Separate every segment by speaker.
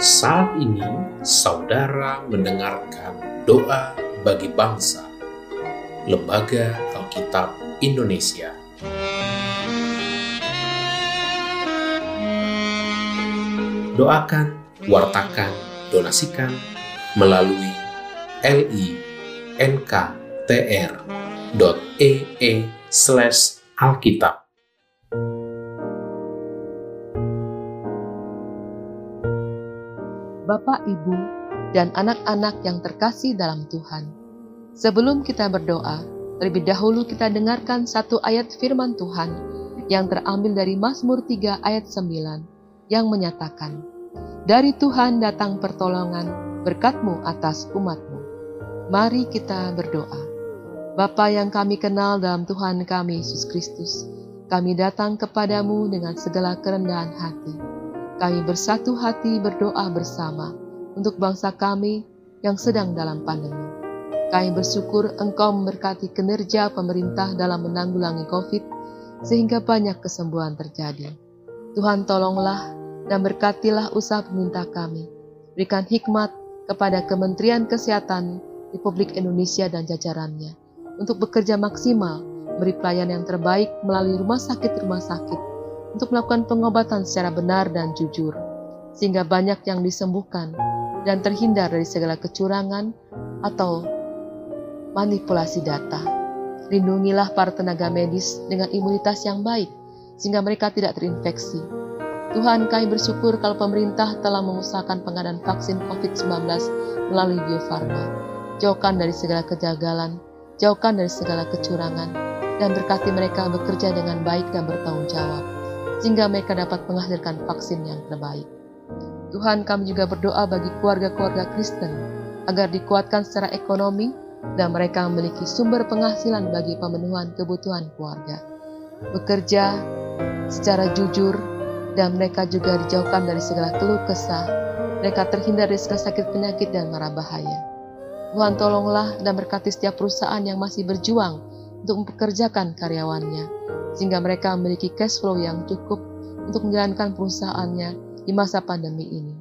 Speaker 1: Saat ini, saudara mendengarkan doa bagi bangsa, Lembaga Alkitab Indonesia. Doakan, wartakan, donasikan melalui linktr.ee
Speaker 2: Bapak, Ibu, dan anak-anak yang terkasih dalam Tuhan. Sebelum kita berdoa, terlebih dahulu kita dengarkan satu ayat firman Tuhan yang terambil dari Mazmur 3 ayat 9 yang menyatakan, Dari Tuhan datang pertolongan berkatmu atas umatmu. Mari kita berdoa. Bapa yang kami kenal dalam Tuhan kami Yesus Kristus, kami datang kepadamu dengan segala kerendahan hati. Kami bersatu hati berdoa bersama untuk bangsa kami yang sedang dalam pandemi. Kami bersyukur Engkau memberkati kinerja pemerintah dalam menanggulangi COVID, sehingga banyak kesembuhan terjadi. Tuhan tolonglah dan berkatilah usaha pemerintah kami. Berikan hikmat kepada Kementerian Kesehatan Republik Indonesia dan jajarannya untuk bekerja maksimal, beri pelayanan yang terbaik melalui rumah sakit-rumah sakit untuk melakukan pengobatan secara benar dan jujur, sehingga banyak yang disembuhkan dan terhindar dari segala kecurangan atau manipulasi data. Lindungilah para tenaga medis dengan imunitas yang baik, sehingga mereka tidak terinfeksi. Tuhan kami bersyukur kalau pemerintah telah mengusahakan pengadaan vaksin COVID-19 melalui Bio Farma. Jauhkan dari segala kejagalan, jauhkan dari segala kecurangan, dan berkati mereka bekerja dengan baik dan bertanggung jawab, sehingga mereka dapat menghasilkan vaksin yang terbaik. Tuhan kami juga berdoa bagi keluarga-keluarga Kristen, agar dikuatkan secara ekonomi, dan mereka memiliki sumber penghasilan bagi pemenuhan kebutuhan keluarga. Bekerja secara jujur dan mereka juga dijauhkan dari segala keluh kesah. Mereka terhindar dari segala sakit penyakit dan mara bahaya. Tuhan tolonglah dan berkati setiap perusahaan yang masih berjuang untuk mempekerjakan karyawannya, sehingga mereka memiliki cash flow yang cukup untuk menjalankan perusahaannya di masa pandemi ini.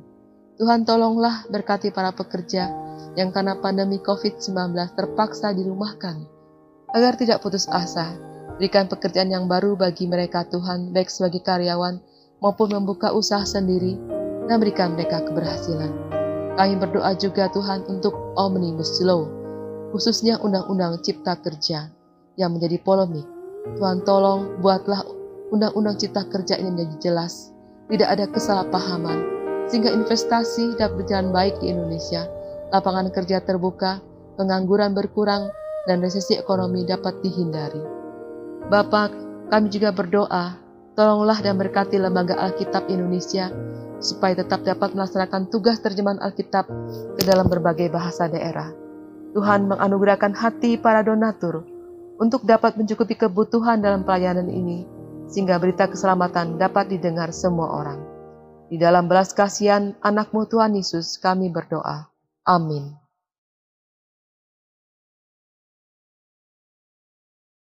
Speaker 2: Tuhan tolonglah berkati para pekerja yang karena pandemi COVID-19 terpaksa dirumahkan, agar tidak putus asa. Berikan pekerjaan yang baru bagi mereka Tuhan, baik sebagai karyawan maupun membuka usaha sendiri, dan berikan mereka keberhasilan. Kami berdoa juga Tuhan untuk Omnibus Law, khususnya Undang-Undang Cipta Kerja yang menjadi polemik. Tuhan tolong buatlah Undang-Undang Cipta Kerja ini menjadi jelas, tidak ada kesalahpahaman, sehingga investasi dapat berjalan baik di Indonesia lapangan kerja terbuka, pengangguran berkurang, dan resesi ekonomi dapat dihindari. Bapak, kami juga berdoa, tolonglah dan berkati Lembaga Alkitab Indonesia supaya tetap dapat melaksanakan tugas terjemahan Alkitab ke dalam berbagai bahasa daerah. Tuhan menganugerahkan hati para donatur untuk dapat mencukupi kebutuhan dalam pelayanan ini, sehingga berita keselamatan dapat didengar semua orang. Di dalam belas kasihan anakmu Tuhan Yesus kami berdoa. Amin.